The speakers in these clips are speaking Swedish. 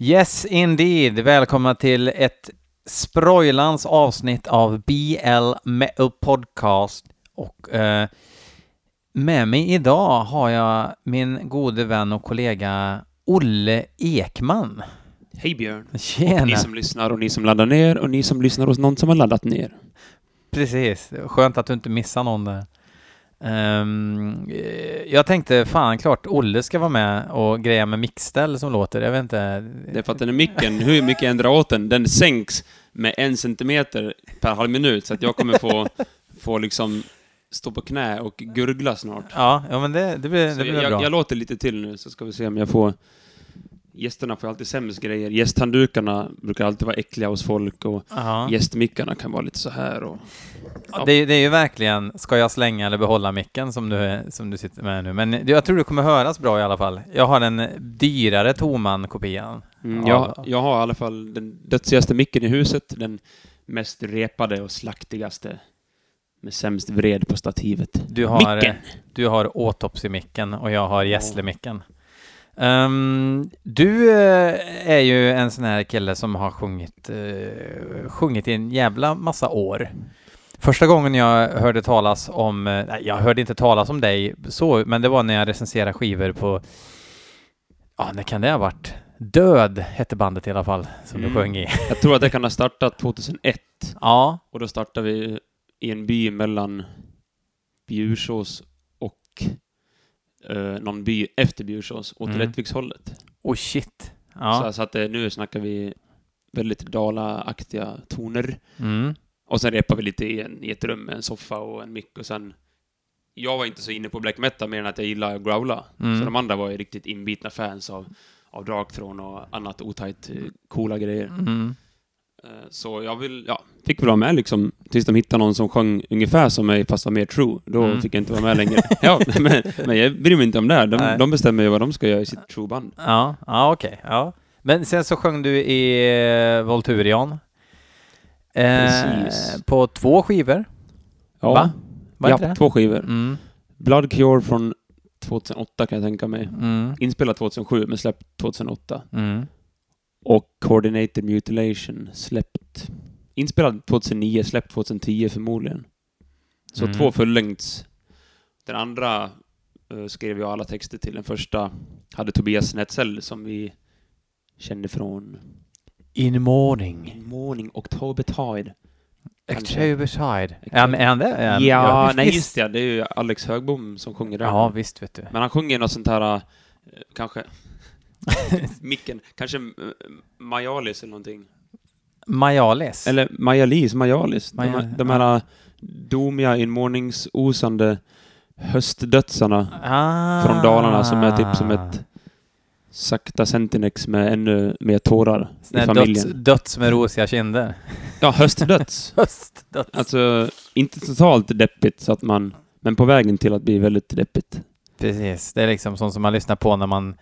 Yes indeed, välkomna till ett sprojlans avsnitt av BL Metal Podcast. Och eh, med mig idag har jag min gode vän och kollega Olle Ekman. Hej Björn! Tjena! Ni som lyssnar och ni som laddar ner och ni som lyssnar hos någon som har laddat ner. Precis, skönt att du inte missar någon där. Um, jag tänkte, fan klart, Olle ska vara med och greja med mixställ som låter, jag vet inte. Det är för att den är micken, hur mycket jag än drar åt den, den sänks med en centimeter per halv minut, så att jag kommer få, få liksom stå på knä och gurgla snart. Ja, ja men det, det blir, det Så blir jag, bra. jag låter lite till nu, så ska vi se om jag får... Gästerna får alltid sämst grejer. Gästhanddukarna brukar alltid vara äckliga hos folk och Ja. gästmickarna kan vara lite så här och... Ja, det, är- det är ju verkligen, ska jag slänga eller behålla micken som du, som du sitter med nu? Men jag tror det kommer höras bra i alla fall. Jag har den dyrare Toman-kopian. Mm, Ja. jag, jag har i alla fall den dödsigaste micken i huset, den mest repade och slaktigaste med sämst vred på stativet. Du har, Micken! du har och jag har Gessle-micken. Ehm, du eh, är ju en sån här kille som har sjungit, eh, sjungit i en jävla massa år. Första gången jag hörde talas om, eh, nej, jag hörde inte talas om dig så, men det var när jag recenserade skivor på, ja, när kan det ha varit? Död hette bandet i alla fall, som Mm. du sjöng i. Jag tror att det kan ha startat 2001, Ja, och då startade vi i en by mellan Bjursås och eh, någon by efter Bjursås, åt Mm. Rättvikshållet. oh shit. Så, Ja. så att eh, nu snackar vi väldigt Dala-aktiga toner. Mm. Och sen repade vi lite i, en, i ett rum med en soffa och en mick och sen... Jag var inte så inne på black metal mer än att jag gillade att growla. Mm. Så de andra var ju riktigt inbitna fans av, av Darkthrone och annat otajt eh, coola grejer. Mm. Eh, Så jag vill, ja, fick väl vara med liksom tills de hittade någon som sjöng ungefär som mig fast var mer true. Då Mm. fick jag inte vara med längre. ja, men, men jag bryr mig inte om det. De, de bestämmer ju vad de ska göra i sitt true-band. Ja, ja okej. Ja. Men sen så sjöng du i eh, Volturion. Eh, Precis. på två skivor. Ja, Va? Var ja två skivor. Mm, Blood Cure från 2008 kan jag tänka mig. mm, Inspelat 2007 men släppt 2008. mm. Och Coordinated Mutilation släppt... Inspelad 2009, släppt 2010 förmodligen. Så Mm. två fullängds. Den andra eh, skrev jag alla texter till. Den första hade Tobias Netzell som vi kände från In morning. Morning October Tide. Ja, men är han det? Han- Ja, nej visst. just det. Det är ju Alex Högbom som sjunger där. Ja, visst vet du. Men han sjunger något sånt här, eh, kanske... Micken, kanske Majalis eller någonting. Majalis. Eller Majalis, Majalis. Maja- de, de här domiga inmåningsosande höstdödsarna ah. från Dalarna som är typ som ett sakta Centinex med ännu mer tårar Sån i här familjen. döds, döds med rosiga kinder. Ja, höstdöds. Höstdöds. alltså, inte totalt deppigt så att man... Men på vägen till att bli väldigt deppigt. Precis, det är liksom sånt som man lyssnar på när man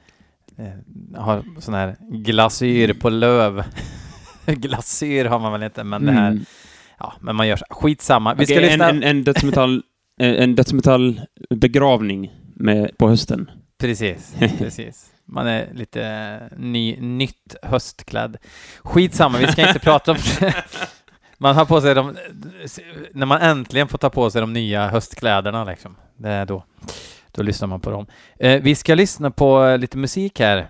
har sån här glasyr på löv. glasyr har man väl inte, men det här, Mm. ja, men man gör så. Skitsamma. Vi ska Okej, lyssna... en, en, en dödsmetall... En dödsmetallbegravning med, på hösten. Precis, precis. Man är lite ny, nytt höstklädd. Skitsamma, vi ska inte prata om... Man har på sig de... När man äntligen får ta på sig de nya höstkläderna liksom. Det är då. Då lyssnar man på dem. Eh, vi ska lyssna på eh, lite musik här.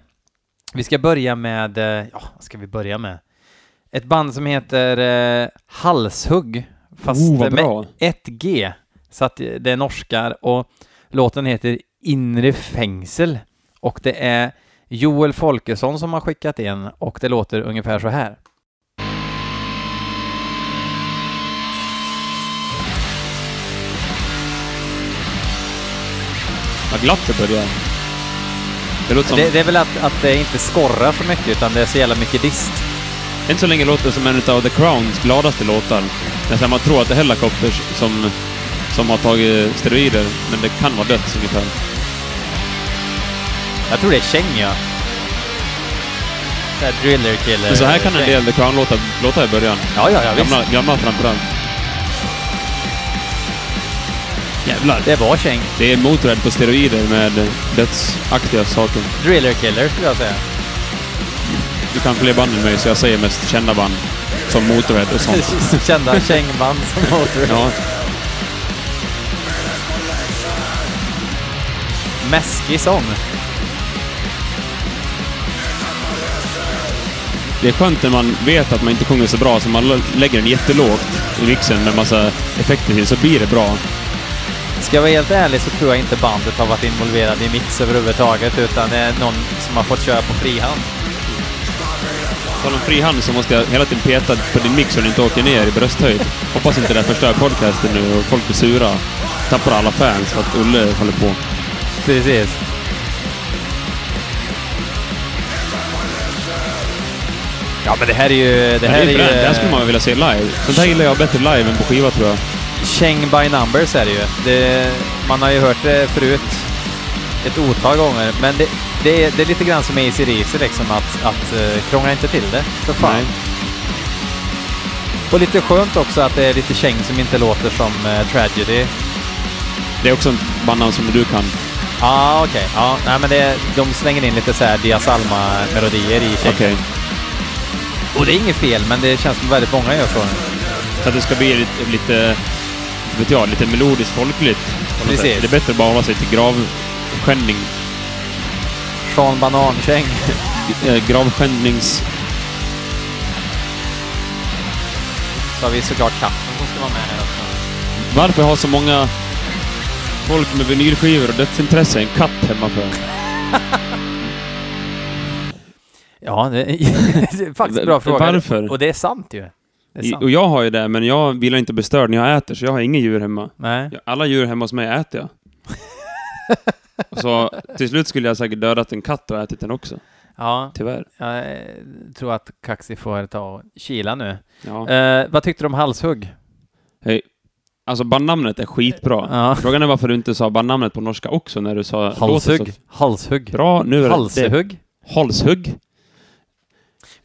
Vi ska börja med... Eh, ja, vad ska vi börja med? Ett band som heter eh, Halshugg. Fast oh, med bra! ett G. Så att det är norskar och låten heter Inre fängsel. Och det är Joel Folkesson som har skickat in och det låter ungefär så här. Vad glatt det börjar. Det låter som... Det, det är väl att, att det inte skorrar så mycket utan det är så jävla mycket dist. Än så länge låter det som en av The Crowns gladaste låtar. Nästan man tror att det är Hellacopters som, som har tagit steroider, men det kan vara döds ungefär. Jag tror det är Cheng ja. Det här Driller Killer. Men så här kan en del The Crown-låtar låta i början. Ja, ja, ja, visst. Gamla, gamla framförallt. Jävlar. Det var Cheng. Det är Motörhead på steroider med dödsaktiga saker. Driller Killer skulle jag säga. du kan fler band än mig, så jag säger mest kända band. Som Motorhead och sånt. Kända kängband som Motorhead. Ja, Mäskig sång. det är skönt när man vet att man inte sjunger så bra, så man lägger den jättelågt i mixen med massa effekter till, så blir det bra. Ska jag vara helt ärlig så tror jag inte bandet har varit involverad i mix överhuvudtaget, utan det är någon som har fått köra på frihand. På någon fri hand så måste jag hela tiden peta på din mix så den inte åker ner i brösthöjd. Hoppas inte det förstör podcasten nu och folk blir sura. Tappar alla fans för att Olle håller på. Precis. Ja, men det här är ju... Det Det här här, är ju... det här skulle man vilja se live. Sånt här gillar jag bättre live än på skiva tror jag. Cheng by numbers är det ju. Det, man har ju hört det förut ett otal gånger, men det, det, är, det är lite grann som AC DC liksom, att, att uh, krångla inte till det. För fan. Nej. Och lite skönt också att det är lite Cheng som inte låter som eh, Tragedy. Det är också ett bandnamn som du kan. Ja, ah, okej. Ja, nej, men det, de slänger in lite så här Diaz Alma-melodier i Cheng. Okej. Och det är inget fel, men det känns som väldigt många gör så. Så att det ska bli lite, lite vet jag, lite melodiskt folkligt. på Precis. Det är bättre att bara hålla sig till gravskändning. Sean Banan-Cheng. Eh, gravskändnings... Så har vi såklart katten som ska vara med här också. Varför har så många folk med vinylskivor och dödsintresse en katt hemma för? Ja, det är faktiskt en bra fråga. varför? Och det är sant ju. I-. Och jag har ju det, men jag vill inte bli störd när jag äter, så jag har inga djur hemma. Nej. Ja, Alla djur hemma hos mig äter jag. Så till slut skulle jag säkert dödat en katt och ätit den också. Ja, Tyvärr. jag eh, tror att Kaxi får ta och kila nu. Ja. Eh, vad tyckte du om halshugg? Hej. Alltså bandnamnet är skitbra. Ja. Frågan är varför du inte sa bandnamnet på norska också när du sa Halshugg. Halshugg. bra. Nu är det- Halshugg. Halshugg.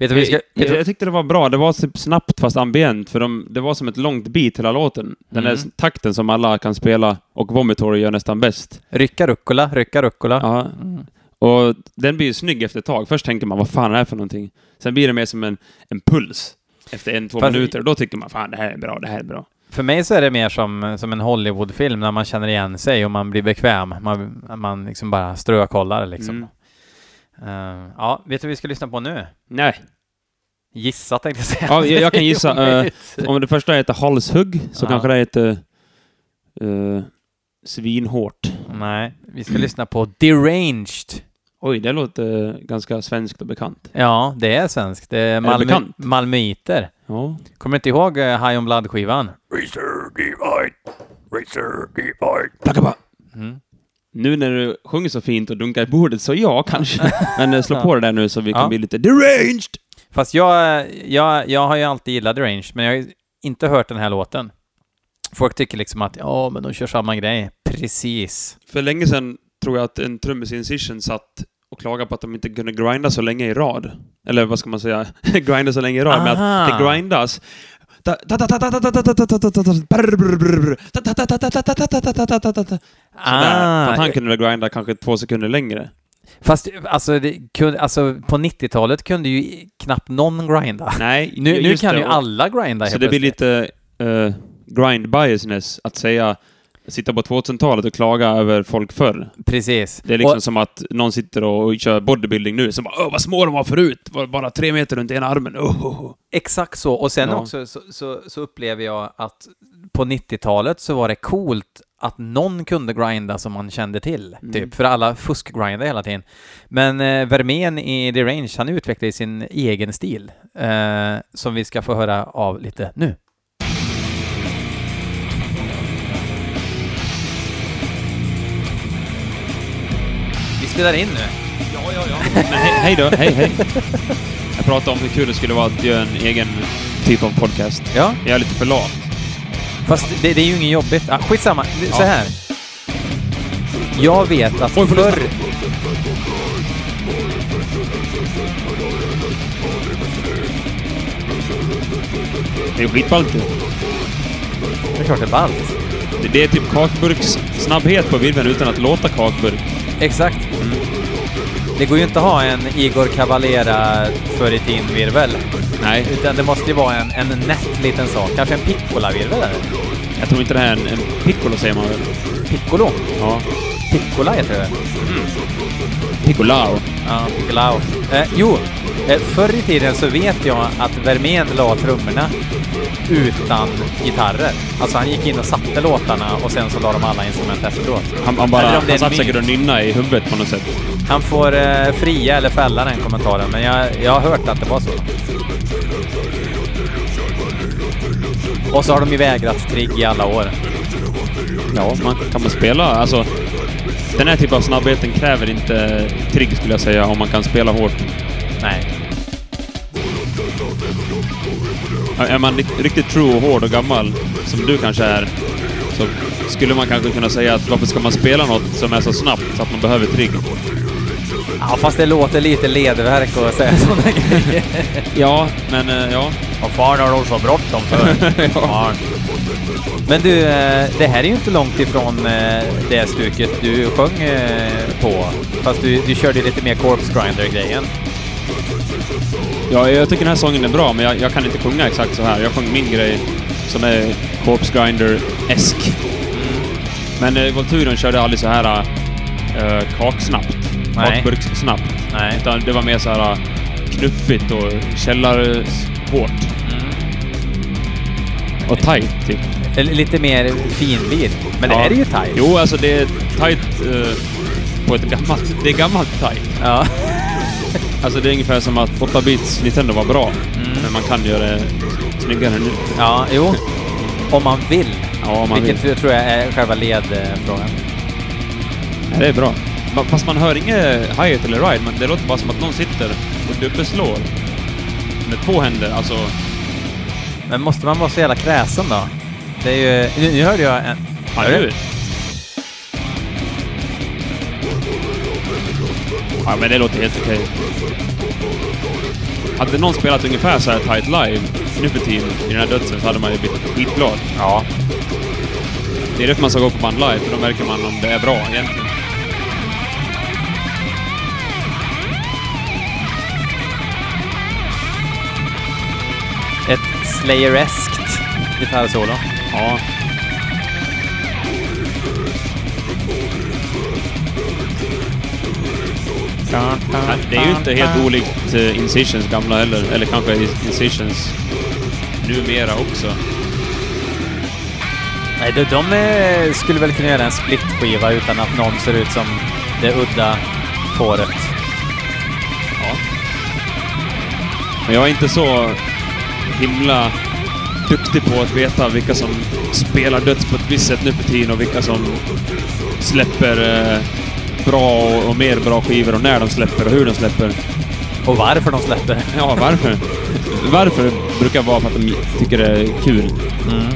Vet du vi ska... jag, Vet jag, du, tyckte det var bra. Det var typ snabbt fast ambient, för de, det var som ett långt beat hela låten. Den Mm. där takten som alla kan spela och Vomitory gör nästan bäst. rycka rucola, rycka rucola. Ja. Mm. Och den blir ju snygg efter ett tag. Först tänker man, vad fan är det här för någonting? Sen blir det mer som en, en puls efter en, två Fast- minuter. Och då tycker man, fan det här är bra, det här är bra. För mig så är det mer som, som en Hollywoodfilm när man känner igen sig och man blir bekväm. Man, man liksom bara strökollar liksom. Mm. Eh, ja, vet du vad vi ska lyssna på nu? Nej. Gissa tänkte jag säga. Ja, jag- jag kan gissa, Det är omöjligt. Om det första heter halshugg, så Ja. kanske det heter uh, svinhårt. Nej, vi ska lyssna på Deranged. Oj, det låter ganska svenskt och bekant. Ja, det är svenskt. Det är, det Malmö, bekant? malmöiter. Ja. Kommer inte ihåg uh, High on Blood-skivan? Placka bara. Mm. Nu när du sjunger så fint och dunkar i bordet, så ja, kanske. Men eh, slå på det där nu så vi kan Ja. bli lite deranged. Fast jag, jag, jag har ju alltid gillat Deranged, men jag har inte hört den här låten. Folk tycker liksom att ja, men de kör samma grej. Precis. För länge sedan tror jag att en trummis i Incision satt och klagade på att de inte kunde grinda så länge i rad. Eller vad ska man säga? grinda så länge i rad, men Aha. att det grindas. Ah, För att han kunde grinda kanske två sekunder längre. Fast alltså, det kunde, alltså på 90-talet kunde ju knappt någon grinda. Nej, Nu, nu just kan det. ju alla grinda Så helt det blir plötsligt. lite eh, grind biasness att säga sitta på 2000-talet och klaga över folk förr. Precis. Det är liksom Och- som att någon sitter och kör bodybuilding nu, som bara Åh, vad små de var förut! Var bara tre meter runt ena armen. Oh. Exakt så. Och sen Ja. också så, så, så upplever jag att på 90-talet så var det coolt att någon kunde grinda som man kände till. Mm. Typ, för alla fuskgrindade hela tiden. Men eh, Vermen i The Range, han utvecklade sin egen stil. Eh, som vi ska få höra av lite nu. Spelar in nu. Men hej, hej då, hej hej. Jag pratade om hur kul det skulle vara att göra en egen typ av podcast. Ja, Jag är lite för lat. fast det, det är ju inget jobbigt. Ah, skitsamma, Det- så Ja. här. Jag vet att Oj, får förr... Det är skitballt ju. Det är klart det är ballt. Det, det är typ kakburks snabbhet på virveln utan att låta kakburk. Exakt. Det går ju inte att ha en Igor Cavalera förr i tiden virvel Nej, Utan det måste ju vara en, en nätt liten sak. Kanske en Piccola-virvel eller? jag tror inte det här är en, en piccolo säger man väl? Piccolo? Ja. Piccola heter det Piccolao. Ja, Piccolao. Eh, jo, eh, förr i tiden så vet jag att Vermén la trummorna utan gitarrer. Alltså han gick in och satte låtarna och sen så la de alla instrument efteråt. Han, han, bara, han satt säkert och nynna i huvudet på något sätt. Han får eh, fria eller fälla den kommentaren, men jag, jag har hört att det var så. Och så har de ju vägrat trigg i alla år. Ja, man, kan man spela, alltså... Den här typen av snabbheten kräver inte trigg skulle jag säga, om man kan spela hårt. Nej. Är man ri- riktigt true och hård och gammal, som du kanske är, så skulle man kanske kunna säga att varför ska man spela något som är så snabbt så att man behöver trigg? Ja, fast det låter lite ledverk att säga sådana grejer. Ja, men eh, ja. Vad fan har de så bråttom för? Ja. Men du, eh, det här är ju inte långt ifrån eh, det stuket du sjöng på. Fast du, du körde lite mer Corpse Grinder-grejen. Ja, jag tycker den här sången är bra, men jag, jag kan inte sjunga exakt så här. Jag sjöng min grej som är Corpse Grinder-esk. Men eh, Volturen körde aldrig så här uh, kaksnabbt. Nej. Kakburkssnabbt. Nej. Utan det var mer så här eh, knuffigt och källarhårt. Mm. Och tight, typ. Eller Lite mer finlir. Men det Ja. här är ju tight. Jo, alltså det är tight eh, på ett gammalt... Det är gammalt tight. Ja. Alltså det är ungefär som att 8-bits Nintendo var bra, Mm. men man kan göra det snyggare nu. ja, jo. Om man vill. Ja, om man Vilket vill. tror jag är själva ledfrågan. Ja, det är bra. Fast man hör inget hi-hat eller ride, men det låter bara som att någon sitter och dubbelslår med två händer. Alltså, Men måste man vara så jävla kräsen då? Det är ju... Nu, nu hörde jag en... ja, Hör du? nu. Ja, men det låter helt okej. Hade någon spelat ungefär så här tight live nu för tiden i den här dödsen så hade man ju blivit skitglad. Ja. Det är därför man ska gå på band live, för då märker man om det är bra egentligen. Ett Slayereskt gitarrsolo. Ja. Ja, Det är ju inte helt olikt uh, Incisions gamla heller, eller kanske Incisions numera också. Nej, de, de eh, skulle väl kunna göra en splitskiva utan att någon ser ut som det udda fåret. Ja. Men jag är inte så himla duktig på att veta vilka som spelar döds på ett visst sätt nu för tiden och vilka som släpper eh, bra och, och mer bra skivor och när de släpper och hur de släpper. Och varför de släpper. Ja, varför? Varför brukar vara för att de tycker det är kul. Mm.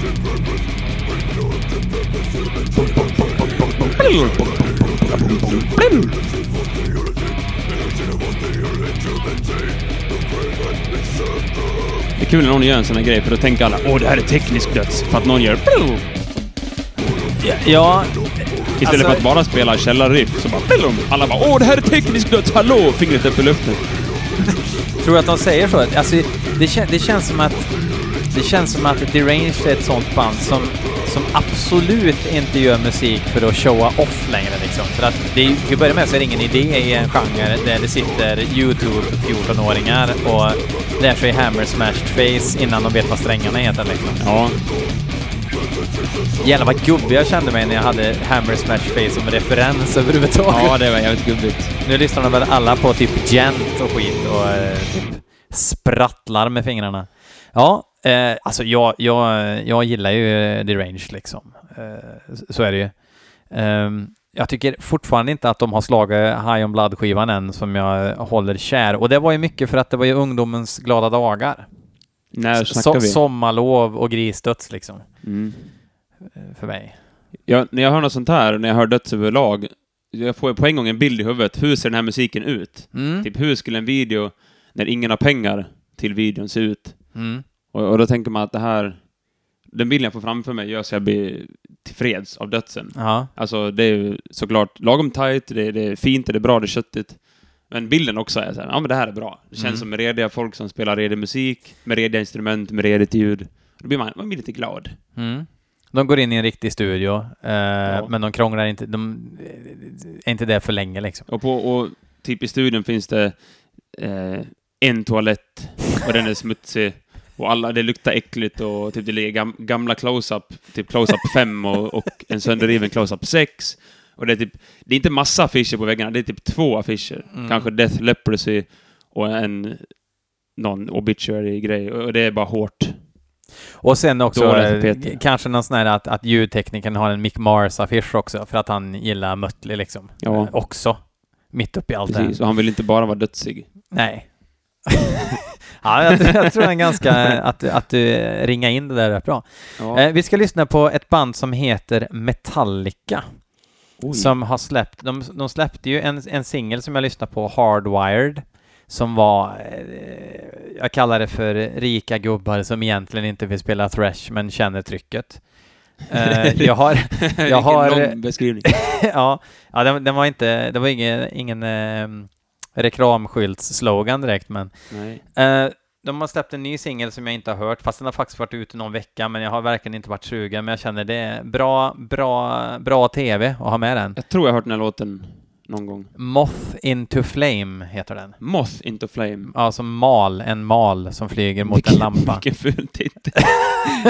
Det är kul när någon gör en sån här grej, för då tänker alla åh, det här är teknisk döds. För att någon gör Ja, Istället Alltså- för att bara spela källarriff så bara Alla bara åh, det här är teknisk döds, hallå! Fingret upp i luften tror du att de säger så? Alltså, det, kän, det känns som att det känns som att Deranged är ett sånt band som, som absolut inte gör musik för att showa off längre liksom. För att det, är- till att börja med så är det ingen idé i en genre där det sitter YouTube 14-åringar och lär sig Hammer Smashed Face innan de vet vad strängarna heter liksom. Ja, Jävlar vad gubbig jag kände mig när jag hade Hammer Smashed Face som referens överhuvudtaget. ja det var jävligt gubbigt. Nu lyssnar de väl alla på typ Gent och skit och eh, typ sprattlar med fingrarna. Ja, eh, alltså jag, jag, jag gillar ju eh, Deranged liksom. Eh, så- så är det ju. Ehm, jag tycker fortfarande inte att de har slagit High on Blood-skivan än som jag håller kär. Och det var ju mycket för att det var ju ungdomens glada dagar. När snackar So vi? sommarlov och grisdöds liksom, Mm. För mig. Ja, när jag hör något sånt här, när jag hör döds överlag, jag får på en gång en bild i huvudet. Hur ser den här musiken ut? Mm. Typ hur skulle en video, när ingen har pengar till videon, se ut? Mm. Och, och då tänker man att det här, den bilden jag får framför mig gör så jag blir tillfreds av dödsen. Ja. Alltså det är såklart lagom tight, det, det är fint, det är bra, det är köttigt. Men bilden också är så här, ja men det här är bra. Det känns Mm. som rediga folk som spelar redig musik, med rediga instrument, med redigt ljud. Då blir man, man blir lite glad. Mm. De går in i en riktig studio, eh, Ja. men de krånglar inte. De är inte där för länge liksom. Och, på, och typ i studion finns det eh, en toalett och den är smutsig. Och alla, det luktar äckligt och typ det ligger gam, gamla close-up, typ close-up 5 och, och en sönderriven close-up 6. Och det är typ, det är inte massa affischer på väggarna, det är typ två affischer. Mm. Kanske Death Leprosy och en någon obituary-grej. Och det är bara hårt. Och sen också eh, kanske någon sån här att, att ljudteknikern har en Mick Mars-affisch också för att han gillar Mötley liksom. Ja. Eh, också. Mitt uppe i allt det Precis, här. och han vill inte bara vara dödsig. Nej. ja, jag, tror- jag tror den ganska, att, att du ringa in det där rätt bra. Ja. Eh, vi ska lyssna på ett band som heter Metallica. Oj. som har släppt, de, de släppte ju en, en singel som jag lyssnade på, Hardwired, som var, eh, jag kallar det för rika gubbar som egentligen inte vill spela thrash men känner trycket. Eh, jag har, Vilken har- beskrivning. ja, ja den, den var inte, det var ingen, ingen eh, reklamskyltsslogan direkt men Nej. Eh, de har släppt en ny singel som jag inte har hört, fast den har faktiskt varit ute någon vecka, men jag har verkligen inte varit sugen. Men jag känner det är bra, bra, bra TV att ha med den. Jag tror jag har hört den här låten någon gång. Moth into Flame heter den. Moth into Flame. Ja, som mal, en mal som flyger mot en lampa. Vilken ful titel.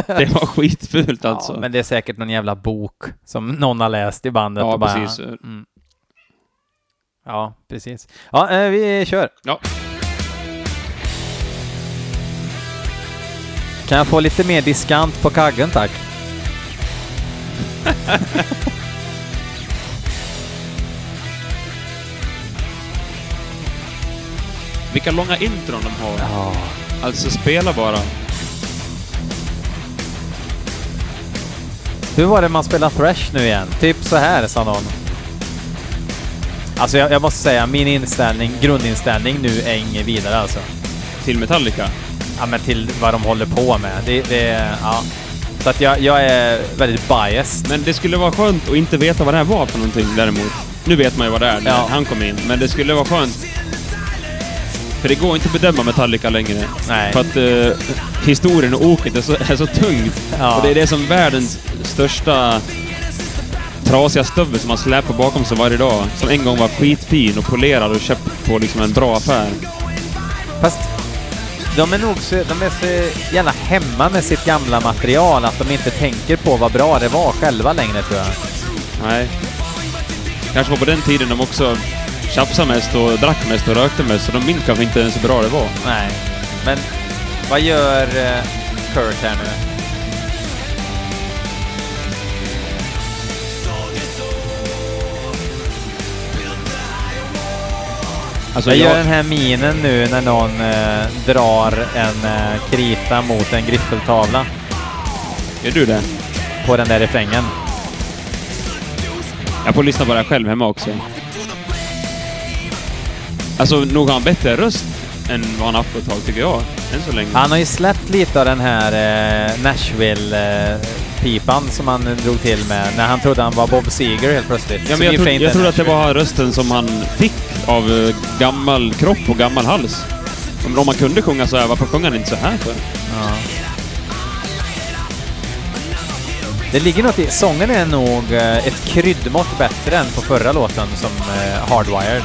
det var skitfult alltså. Ja, men det är säkert någon jävla bok som någon har läst i bandet. Ja, och bara, precis. Mm. Ja, precis. Ja, eh, vi kör. Ja. Kan jag få lite mer diskant på kaggen, tack? Vilka långa intron de har. Ja. Alltså spela bara. Hur var det man spelade thrash nu igen? Typ så här, sa någon. Alltså jag, jag måste säga, min inställning, grundinställning nu är inget vidare alltså. Till Metallica. Ja men till vad de håller på med. Det, det ja. Så att jag, jag är väldigt biased. Men det skulle vara skönt att inte veta vad det här var för någonting däremot. Nu vet man ju vad det är när Ja. han kom in, men det skulle vara skönt. För det går inte att bedöma Metallica längre. Nej. För att eh, historien och oket är så, är så tungt. Ja. Och det är det som världens största trasiga stövel som man släpar bakom sig varje dag. Som en gång var skitfin och polerad och köpt på liksom en bra affär. Fast de är nog så, de är så jävla hemma med sitt gamla material att de inte tänker på vad bra det var själva längre tror jag. Nej. Kanske var på den tiden de också tjafsade mest och drack mest och rökte mest, så de minns kanske inte ens hur bra det var. Nej. Men vad gör eh, Kurt här nu? Alltså, jag jag, gör den här minen nu när någon eh, drar en eh, krita mot en griffeltavla Är du det? på den där refrängen. Jag får lyssna på det här själv hemma också. Alltså, nog har han bättre röst än vad han haft på ett tag, tycker jag. Än så länge. Han har ju släppt lite av den här eh, Nashville-pipan som han drog till med när han trodde han var Bob Seger helt plötsligt. Ja, men jag, trodde, jag trodde att det var rösten som han fick av eh, gammal kropp och gammal hals. Om, om man kunde sjunga så här, varför sjunger han inte så här för? Ja. Det ligger något i... Sången är nog eh, ett kryddmått bättre än på förra låten som eh, Hardwired.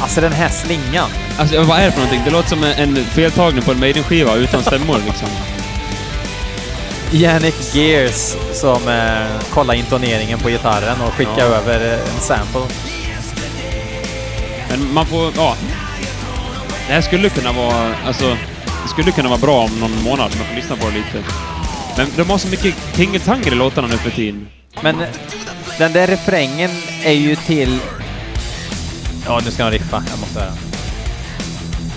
Alltså den här slingan. Alltså, vad är det för någonting? Det låter som en, feltagning på en Maiden-skiva utan stämmor liksom. Yannick Gears som eh, kollar intoneringen på gitarren och skickar Ja. över eh, en sample. Men man får, ja. Det här skulle kunna vara, alltså, det skulle kunna vara bra om någon månad, man får lyssna på det lite. Men de har så mycket tingeltangel i låtarna nu för tiden. Men eh, den där refrängen är ju till... Ja, nu ska de riffa. Jag måste höra.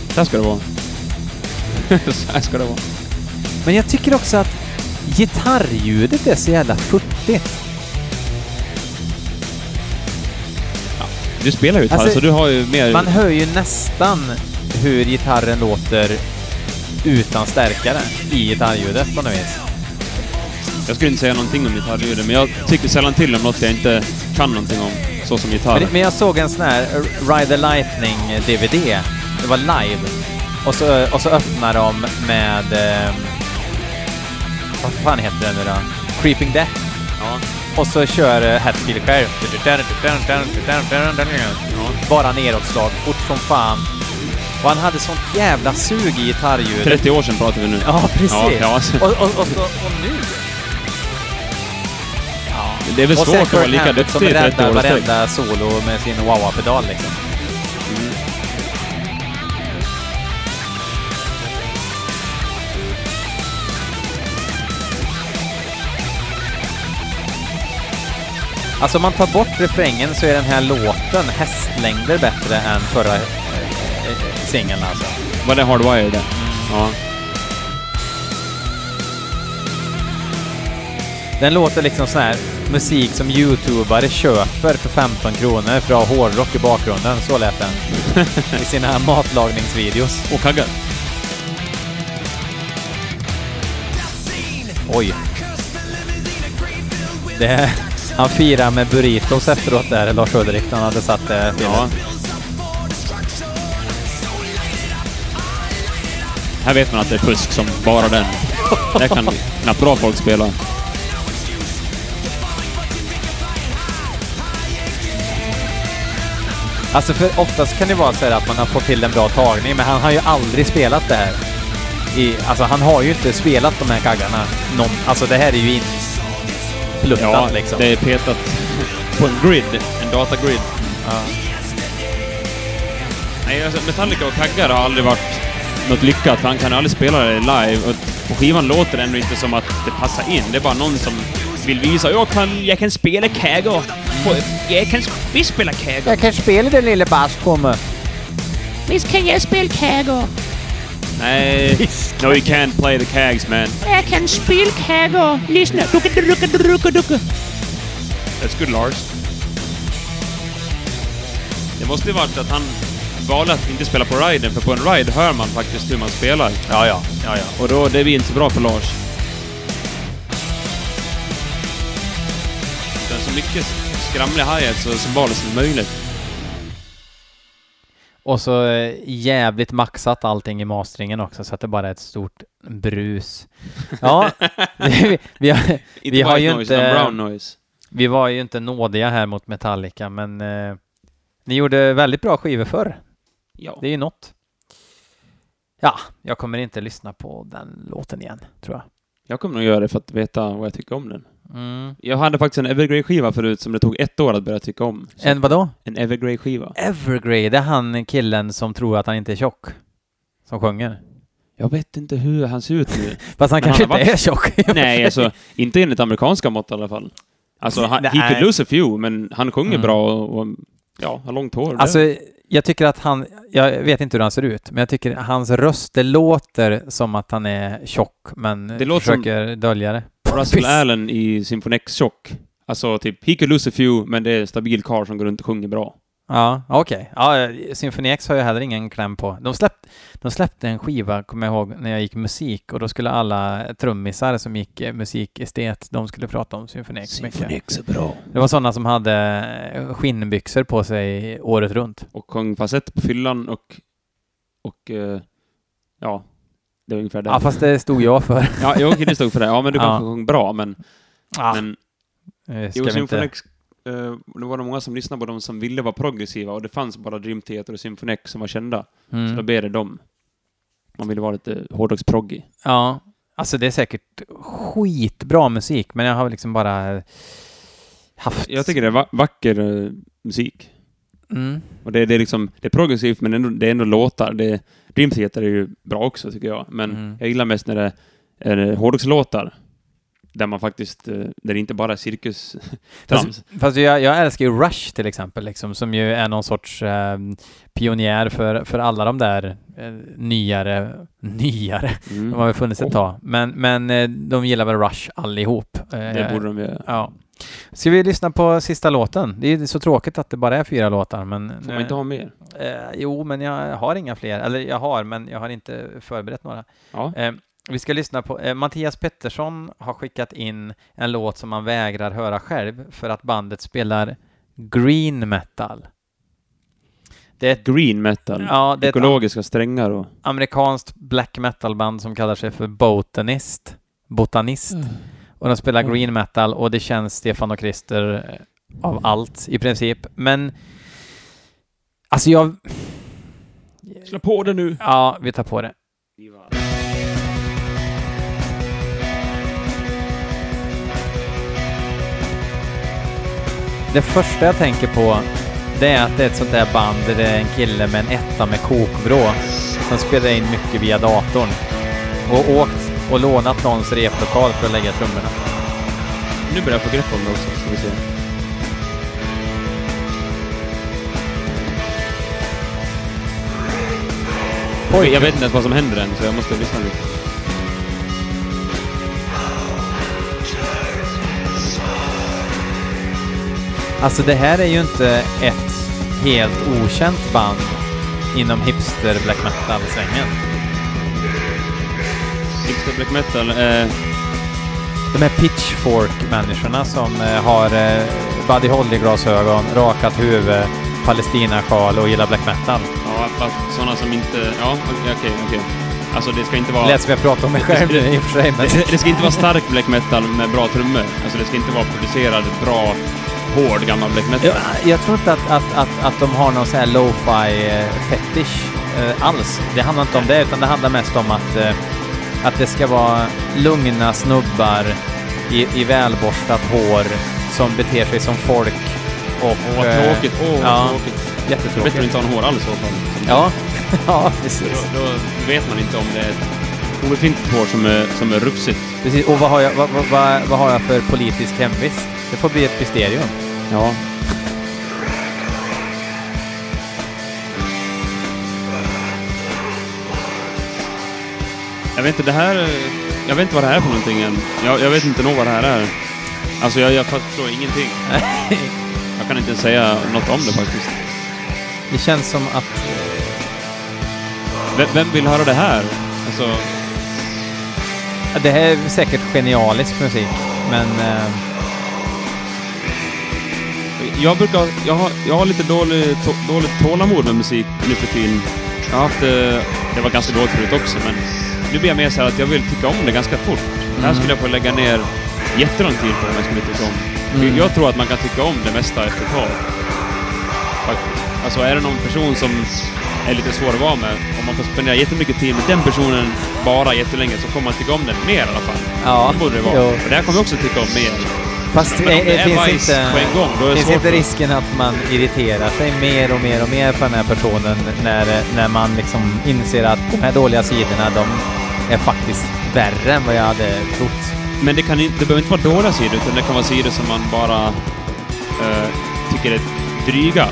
Så här ska det vara. så här ska det vara. Men jag tycker också att gitarrljudet är så jävla futtigt. Du spelar ju gitarr, Alltså, så du har ju mer... Man hör ju nästan hur gitarren låter utan stärkare i gitarrljudet på något vis. Jag skulle inte säga någonting om gitarrljudet, men jag tycker sällan till om något jag inte kan någonting om, så som Men, gitarr. men jag såg en sån här eh, Ride the Lightning-DVD. Det var live. Och så, och så öppnar de med... Eh, vad fan heter den nu då? Creeping Death. Ja. Och så kör uh, Hatfield själv. Bara nedåtslag, fort som fan. Och han hade sånt jävla sug i gitarrljudet. 30 år sedan pratar vi nu. Ja, precis. Ja, ja. Och, och, och, så, och nu... Det är väl och svårt att vara lika duktig som i 30 räddar varenda solo med sin wah-wah-pedal liksom. Alltså om man tar bort refrängen så är den här låten hästlängder bättre än förra eh, eh, singeln alltså. Var det Hardwired det? Ja. Den låter liksom sån här musik som youtubare köper för 15 kronor för att ha hårdrock i bakgrunden. Så lät den. I sina matlagningsvideos. Och kaggar. Oj. Det, han firar med burritos efteråt där, Lars Ulrik, han hade satt det till. Ja. Här vet man att det är fusk som bara den. Det kan knappt bra folk spela. Alltså för oftast kan det vara så att man har fått till en bra tagning, men han har ju aldrig spelat det här. I, alltså han har ju inte spelat de här kaggarna. Någon, alltså det här är ju inpluttat Ja, liksom. det är petat på en grid. En datagrid. Ja. Nej, alltså Metallica och kaggar har aldrig varit något lyckat, för han kan aldrig spela det live. Och på skivan låter det ändå inte som att det passar in. Det är bara någon som vill visa jag kan, jag kan spela kaggar. Jag kan visst spela kaggar. Jag kan spela den lilla baskommen. Visst kan jag spela kaggar? Nej, no you can't play the cags man. Jag kan spela kaggar. Lyssna. Ducka, ducka, ducka. That's good Lars. Det måste ju varit att han valde att inte spela på riden, för på en ride hör man faktiskt hur man spelar. Ja, ja, ja, ja. Och då, det blir inte så bra för Lars. Utan så mycket skramliga hi-hats och cymbaler som möjligt. Och så eh, jävligt maxat allting i masteringen också, så att det bara är ett stort brus. Ja, vi, vi, har, Vi har ju noise, inte- brown noise. vi var ju inte nådiga här mot Metallica, men eh, ni gjorde väldigt bra skivor förr. Ja. Det är ju något. Ja, jag kommer inte lyssna på den låten igen, tror jag. Jag kommer nog göra det för att veta vad jag tycker om den. Mm. Jag hade faktiskt en Evergrey-skiva förut som det tog ett år att börja tycka om. Så En vadå? en Evergrey-skiva. Evergrey, det är han killen som tror att han inte är tjock. Som sjunger. Jag vet inte hur han ser ut nu. Fast han kanske han inte varit- är tjock. Nej, alltså inte enligt amerikanska mått i alla fall. Alltså, han, he could lose a few, men han sjunger Mm. bra och, och ja, har långt hår. Alltså, jag tycker att han, jag vet inte hur han ser ut, men jag tycker hans röst, det låter som att han är tjock, men Det låter som- försöker dölja det. Russell. Allen i Symphony X-tjock. Alltså typ, he could lose a few, men det är en stabil karl som går runt och sjunger bra. Ja, okej. Ja, Symphony X har jag heller ingen kläm på. De, släpp, de släppte en skiva, kommer jag ihåg, när jag gick musik och då skulle alla trummisar som gick musikestet, de skulle prata om Symphony X mycket. X är bra. Det var sådana som hade skinnbyxor på sig året runt. Och sjöng falsett på fyllan och... Och... eh, ja. Det var ungefär det. Ja, fast det stod jag för. Ja, jag okej, det stod för det. Ja, men du Ja. kanske sjöng bra, men... Ja, men eh, ska jo, Symphony inte... Eh, det var det många som lyssnade på de som ville vara progressiva och det fanns bara Dream Theater och Symphony X som var kända. Så då Mm. blev det dem. Man ville vara lite hårdrocksproggy. Ja, alltså det är säkert skitbra musik, men jag har liksom bara haft... Jag tycker det är va- vacker eh, musik. Mm. Och det, det är liksom, det är progressivt men ändå, det är ändå låtar. Det, Dream Theater är ju bra också tycker jag. Men Mm. jag gillar mest när det är hårdrockslåtar. Där man faktiskt, eh, där det inte bara är cirkus-trams. Fast jag, jag älskar ju Rush till exempel, liksom, som ju är någon sorts eh, pionjär för, för alla de där eh, nyare, nyare, Mm. de har väl funnits ett Oh. tag, men, men eh, de gillar väl Rush allihop. Eh, Det borde de göra. Ja. Ska vi lyssna på sista låten? Det är så tråkigt att det bara är fyra låtar, men... Får man inte ha mer? Eh, jo, men jag har inga fler. Eller jag har, men jag har inte förberett några. Ja. Eh, Vi ska lyssna på, eh, Mattias Pettersson har skickat in en låt som han vägrar höra själv för att bandet spelar green metal. Det är ett Green metal. Ja, det ett Ekologiska strängar och... amerikanskt black metal-band som kallar sig för Botanist. Botanist. Och de spelar Mm. green metal och det känns Stefan och Christer eh, av allt i princip. Men alltså jag... Slå på det nu! Ja, vi tar på det. Det första jag tänker på det är att det är ett sånt där band där det är en kille med en etta med kokvrå som spelar in mycket via datorn och åkt och lånat någons replokal för att lägga trummorna. Nu börjar jag få grepp om det också, ska vi se. Oj, jag vet inte ens vad som händer än, så jag måste lyssna lite. Alltså det här är ju inte ett helt okänt band inom hipster black metal-svängen. Hipster black metal, eh, De här pitchfork-människorna som eh, har eh, Buddy Holly-glasögon, rakat huvud, Palestina-sjal och gillar black metal. ja, fast sådana som inte... Ja, okej, okej, okej. Alltså det ska inte vara... Lät som jag pratar om mig själv nu i och för sig, men... Det, det ska inte vara stark black metal med bra trummor. Alltså det ska inte vara producerad, bra, hård gammal black metal. Jag, jag tror inte att, att, att, att de har någon sån här lo-fi eh, fetish eh, alls. Det handlar inte om det, utan det handlar mest om att, eh, att det ska vara lugna snubbar i, i välborstat hår som beter sig som folk och... Åh, vad eh, tråkigt. Åh, vad ja, tråkigt. Är bättre att Jättetråkigt. inte ha en hår alls så fall. Ja, ja precis. Då, då vet man inte om det är ett obefintligt hår som är, som är rufsigt. precis. Och vad har, jag, vad, vad, vad, vad har jag för politisk hemvist? Det får bli ett mysterium. Ja. Jag vet inte, det här... Jag vet inte vad det här är för någonting än. Jag, jag vet inte nog vad det här är. Alltså, jag, jag förstår ingenting. Jag kan inte ens säga något om det faktiskt. Det känns som att... Vem, vem vill höra det här? Alltså, Det här är säkert genialisk musik, men... Eh, jag brukar... Jag har, jag har lite dålig, dåligt tålamod med musik nu för tiden. Jag har haft... eh, Det var ganska dåligt förut också, men nu blir jag mer så här att jag vill tycka om det ganska fort. Det här skulle jag få lägga ner jättelång tid på om jag skulle tycka om. Mm. Jag tror att man kan tycka om det mesta efter ett tag. Faktiskt. Alltså är det någon person som är lite svår att vara med, om man får spendera jättemycket tid med den personen bara jättelänge så kommer man tycka om den mer i alla fall. ja, Det borde det vara. jo. Och det här kommer jag också tycka om mer. Fast Men det, om det är finns inte... på en gång, då är det finns inte risken att man irriterar sig mer och mer och mer på den här personen när, när man liksom inser att de här dåliga sidorna, de är faktiskt värre än vad jag hade trott. Men det, kan inte, det behöver inte vara dåliga sidor, utan det kan vara sidor som man bara eh, tycker är dryga.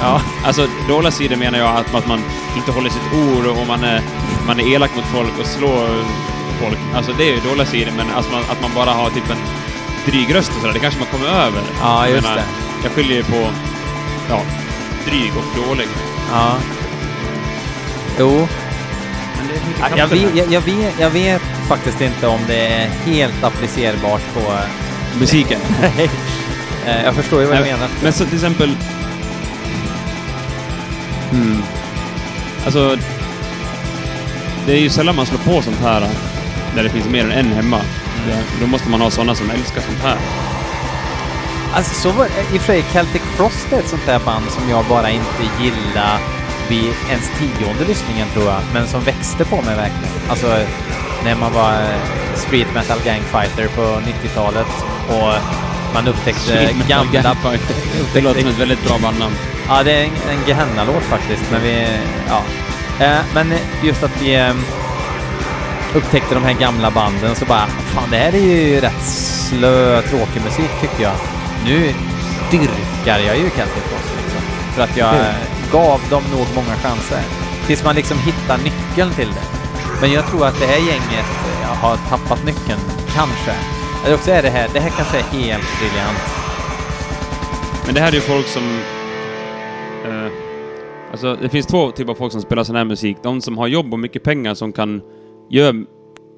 Ja. Alltså, dåliga sidor menar jag att, att man inte håller sitt ord och man är, man är elak mot folk och slår folk. Alltså, det är ju dåliga sidor, men alltså, man, att man bara har typ en dryg röst och sådär, det kanske man kommer över. Ja, Jag just menar, det. Jag skiljer ju på ja, dryg och dålig. Ja. Jo. Men Jag vet, jag, jag, vet, jag vet faktiskt inte om det är helt applicerbart på... Musiken. Nej. Eh, jag förstår ju vad du menar. Men så till exempel... Hmm. Alltså... Det är ju sällan man slår på sånt här där det finns mer än en hemma. Då måste man ha såna som älskar sånt här. Alltså så var i och för sig Celtic Frost är ett sånt där band som jag bara inte gillar vid ens tionde lyssningen tror jag, men som växte på mig verkligen. Alltså när man var eh, street metal gang fighter på 90-talet och man upptäckte Street gamla... Det låter som ett väldigt bra bandnamn. Ja, det är en, en Gehenna-låt faktiskt, men vi... Ja. Eh, men just att vi eh, upptäckte de här gamla banden så bara, fan det här är ju rätt slö, tråkig musik tyckte jag. Nu dyrkar jag ju Celtic Frost liksom. För att jag Mm. Gav dem nog många chanser. Tills man liksom hittar nyckeln till det. Men jag tror att det här gänget eh, har tappat nyckeln, kanske. Eller också är det här, det här kanske är helt briljant. Men det här är ju folk som... Eh, alltså, det finns två typer av folk som spelar sån här musik. De som har jobb och mycket pengar som kan göra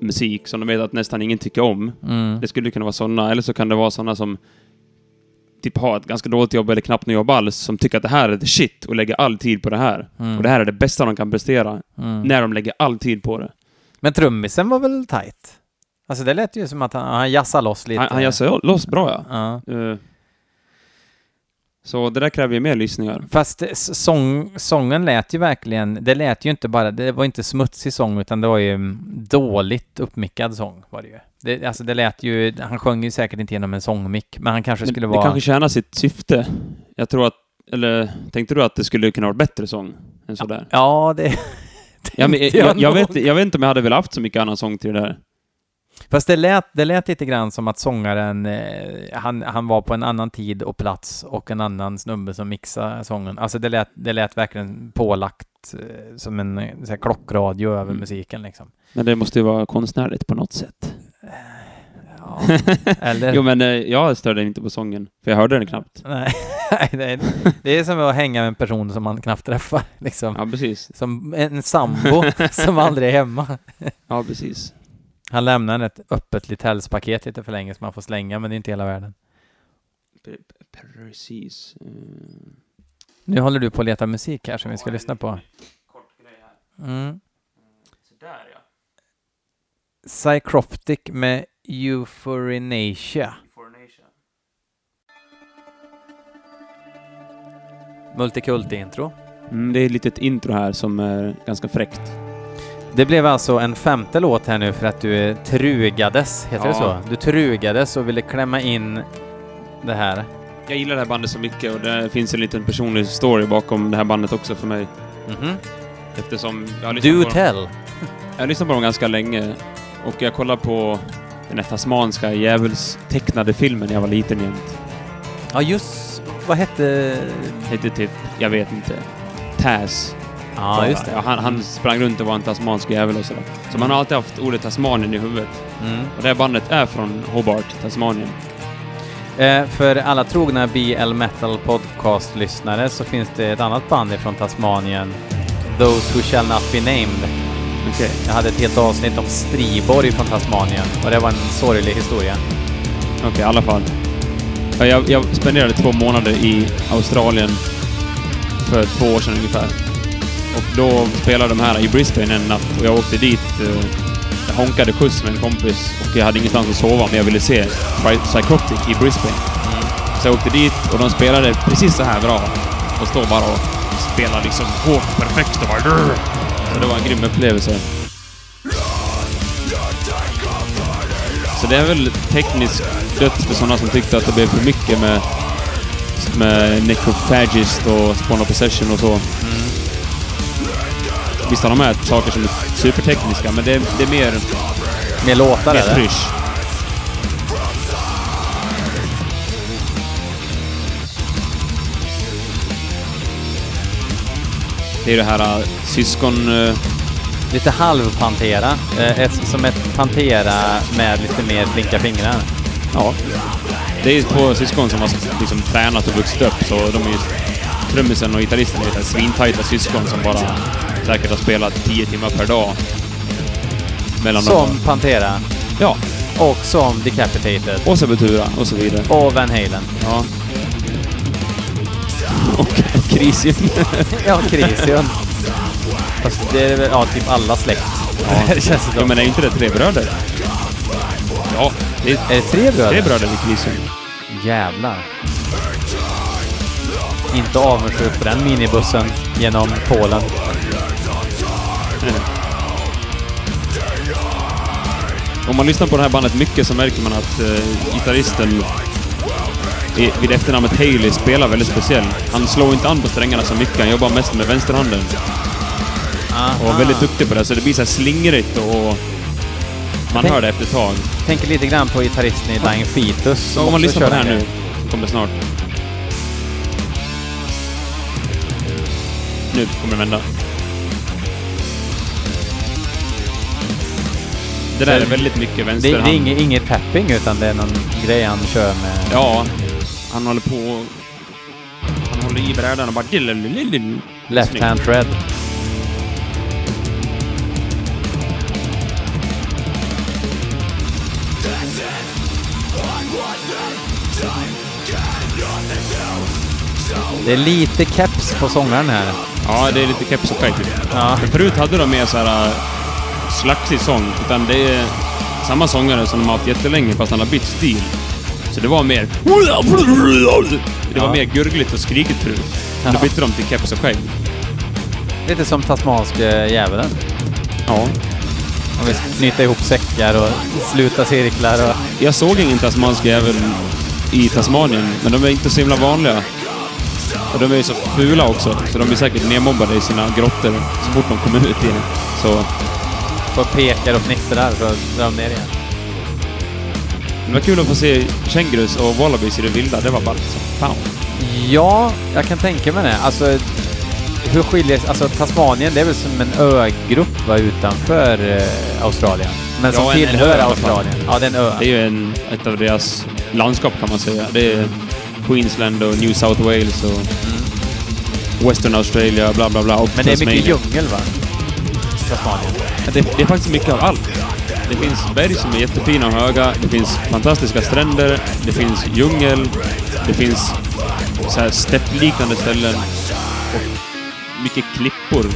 musik som de vet att nästan ingen tycker om. Mm. Det skulle kunna vara sådana, eller så kan det vara sådana som typ har ett ganska dåligt jobb eller knappt något jobb alls, som tycker att det här är the shit och lägger all tid på det här. Mm. Och det här är det bästa de kan prestera, Mm. när de lägger all tid på det. Men trummisen var väl tight? Alltså det lät ju som att han, han jassade loss lite. Han, han sig loss bra ja. Ja. Eh, så det där kräver ju mer lyssningar. Fast det- s- sång, sången lät ju verkligen, det lät ju inte bara, det var inte smutsig sång utan det var ju mm, dåligt uppmickad sång var det ju. Det, alltså det lät ju, han sjöng ju säkert inte genom en sångmick, men han kanske skulle det vara... kanske tjänar sitt syfte. Jag tror att, eller tänkte du att det skulle kunna vara bättre sång än sådär? Ja, det... Ja, men, jag, jag, nog. vet, jag vet inte om jag hade velat haft så mycket annan sång till det där. Fast det lät, det lät lite grann som att sångaren, eh, han, han var på en annan tid och plats och en annan snubbe som mixade sången. Alltså det lät, det lät verkligen pålagt eh, som en eh, här, klockradio över Mm. musiken liksom. Men det måste ju vara konstnärligt på något sätt. Ja. Eller... Jo men eh, jag störde inte på sången, för jag hörde den knappt. Nej, det är, det är som att hänga med en person som man knappt träffar. Liksom. Ja, precis. Som en sambo som aldrig är hemma. Ja, precis. Han lämnar ett öppet Littells-paket lite för länge som man får slänga, men det är inte hela världen. Pre- pre- Precis. Mm. Nu håller du på att leta musik här som vi ska lyssna på. Kort grej här. Mm. Sådär ja. Psychroptic med Euphorinatia. Multikulti-intro. Mm, det är ett litet intro här som är ganska fräckt. Det blev alltså en femte låt här nu för att du trugades, heter det Ja. så? Du trugades och ville klämma in det här. Jag gillar det här bandet så mycket och det finns en liten personlig story bakom det här bandet också för mig. Mhm. Eftersom jag har Do på dem, tell! jag har lyssnat på dem ganska länge och jag kollade på den här tasmanska djävulstecknade filmen när jag var liten jämt. Ja, just... Vad hette... Hette typ, jag vet inte, Taz. Ja, just det. Han, han sprang runt och var en tasmansk jävel och sådär. Så man har alltid haft ordet Tasmanien i huvudet. Mm. Och det här bandet är från Hobart, Tasmanien. Eh, för alla trogna BL Metal Podcast-lyssnare så finns det ett annat band från Tasmanien. Those Who Shall Not Be Named. Okej. Jag hade ett helt avsnitt om Striborg från Tasmanien och det var en sorglig historia. Okej, i alla fall. Ja, Jag, jag spenderade två månader i Australien för två år sedan ungefär. Och då spelade de här i Brisbane en natt och jag åkte dit. eh, Jag honkade skjuts med en kompis och jag hade ingenstans att sova men jag ville se Psy- Psychotic i Brisbane. Så jag åkte dit och de spelade precis så här bra. Och står bara och spelar liksom hårt perfekt och bara... Så det var en grym upplevelse. Så det är väl teknisk döds för sådana som tyckte att det blev för mycket med, med Necrophagist och Spawn of Possession och så. Visst har de med saker som är supertekniska, men det, är- det är mer, Med låtar mer eller? prysch. Det är det här äh, syskon... äh, Lite halv-Pantera. Ett, som ett Pantera med lite mer flinka fingrar. Ja. Det är två syskon som har liksom tränat och vuxit upp, så de är ju... Trummisen och gitarristen är här svintajta syskon som bara säkert har spelat 10 timmar per dag. Mellan Som dem. Pantera. Ja. Och som Decapitated. Och Sepultura och så vidare. Och Van Halen. Ja. Och Crisium. ja, Crisium. Fast det är väl, ja, typ alla släkt. Ja. det känns det ja, men är inte det tre bröder? Ja, det är Är det tre bröder? tre bröder i Crisium. Jävlar. Inte avundsjuk på den minibussen genom Polen. Om man lyssnar på det här bandet mycket så märker man att uh, gitarristen i, vid efternamnet Haley spelar väldigt speciell. Han slår inte an på strängarna så mycket, han jobbar mest med vänsterhanden. Och är väldigt duktig på det, så det blir så här slingrigt och... Man Tänk- hör det efter ett tag. Tänker lite grann på gitarristen i Dying Fetus. Så om man lyssnar på det här nu, grej. kommer det snart. Nu kommer det vända. Det där är väldigt mycket vänsterhand. Det, det är inget, inget tapping utan det är någon grej han kör med... Ja. Han håller på... Han håller i brädan och bara... Left hand thread. Det är lite keps på sångaren här. Ja, det är lite keps-effekt. Ja. Förut hade de mer så här slagsig sång, utan det är samma sångare som de har haft jättelänge fast han har bytt stil. Så det var mer... Det var mer gurgligt och skrikigt förut. Då bytte de till keps och skägg. Lite som tasmanske djävulen. Ja. Om vi knyta ihop säckar och sluta cirklar och... Jag såg ingen tasmansk jävel i Tasmanien, men de är inte så himla vanliga. Och de är ju så fula också, så de blir säkert nedmobbade i sina grottor så fort de kommer ut igen. Så Får pekar och fnittrar så drar de ner igen. det var kul att få se kängurus och wallabies i det vilda. Det var ballt som fan. Ja, jag kan tänka mig det. Alltså, hur skiljer Alltså Tasmanien, det är väl som en ögrupp va, utanför eh, Australien? Men som Ja, tillhör. Australien. Ja, det är en ö. Det är ju en, ett av deras landskap kan man säga. Det är Queensland och New South Wales och Western Australia, bla bla bla. Men det är mycket djungel va? Tasmanien. Det, det är faktiskt mycket av allt. Det finns berg som är jättefina och höga, det finns fantastiska stränder, det finns djungel, det finns så här steppliknande ställen och mycket klippor.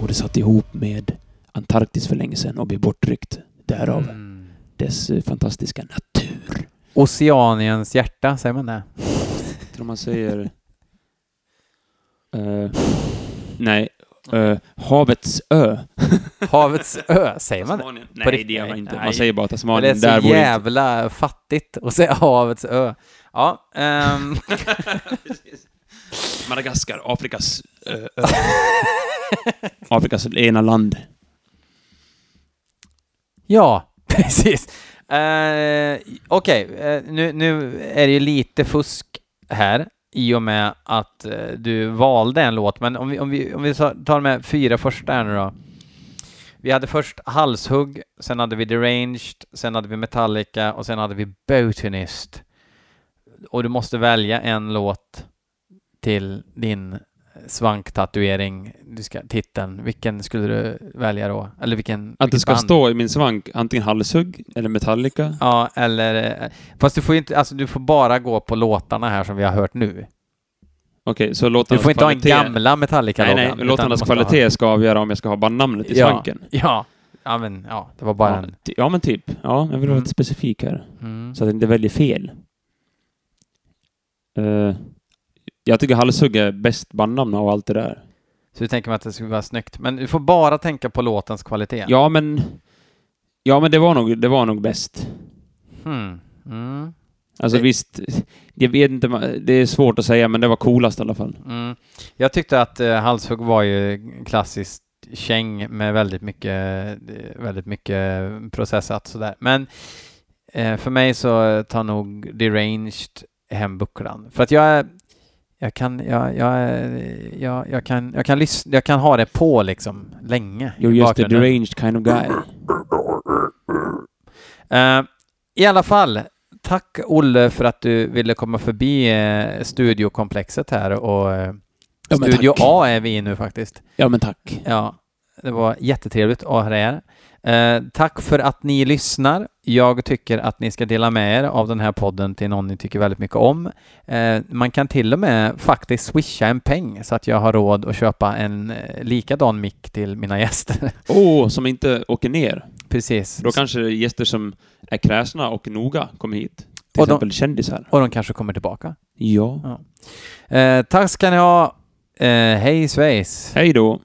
Och det satt ihop med Antarktis för länge sedan och blev bortryckt. Därav Mm. dess eh, fantastiska natur. Oceaniens hjärta, säger man det? Jag tror man säger... Eh, nej. Eh, havets ö. Havets ö, säger man det? Tasmanien. På Nej, det gör man inte. Nej. Man säger bara Men det är Tasmanien. så Där bor inte... jävla fattigt att säga havets ö. Ja, ehm, Madagaskar, Afrikas ö. ö. Afrikas ena land. ja, precis. Uh, Okej, eh, nu, nu är det ju lite fusk här i och med att eh, du valde en låt, men om vi, om vi, om vi tar de med fyra första här nu då. Vi hade först Halshugg, sen hade vi Deranged, sen hade vi Metallica och sen hade vi Botanist. Och du måste välja en låt till din svanktatuering, du ska, titeln. Vilken skulle du välja då? Eller vilken? Att det ska band? stå i min svank antingen halshugg eller Metallica. Ja, eller... Fast du får inte, alltså du får bara gå på låtarna här som vi har hört nu. Okej, så Du låtarnas får inte ha en kvalitet... gamla metallica Nej, nej. Låtarnas kvalitet ska avgöra om jag ska ha bandnamnet i ja, svanken. Ja, ja, men ja, det var bara Ja, en... ja, men typ. Ja, jag vill vara Mm. lite specifik här. Mm. Så att jag inte väljer fel. Eh, jag tycker halshugg är bäst bandnamn av allt det där. Så du tänker mig att det skulle vara snyggt. Men du får bara tänka på låtens kvalitet. Ja, men... Ja, men det var nog, det var nog bäst. Hmm. Mm. Alltså Det- visst, jag vet inte, det är svårt att säga, men det var coolast i alla fall. Mm. Jag tyckte att uh, Halshugg var ju klassiskt käng med väldigt mycket, eh, väldigt mycket processat sådär. Men eh, för mig så tar nog Deranged hem bucklan. För att jag är, jag kan, jag, jag, jag, jag kan, jag kan lyssna, jag kan ha det på liksom länge. You're just a deranged kind of guy. Eh, I alla fall, tack Olle för att du ville komma förbi eh, studiokomplexet här och eh, Ja, Studio tack. A är vi i nu faktiskt. Ja, men tack. Ja, det var jättetrevligt att ha er. Eh, tack för att ni lyssnar. Jag tycker att ni ska dela med er av den här podden till någon ni tycker väldigt mycket om. Eh, man kan till och med faktiskt swisha en peng så att jag har råd att köpa en eh, likadan mick till mina gäster. Åh, som inte åker ner. Precis. Då kanske gäster som är kräsna och noga kommer hit. Till Och de- exempel kändisar. Och de kanske kommer tillbaka. Ja. Eh, tack ska ni ha. Eh, hej svejs. Hej då.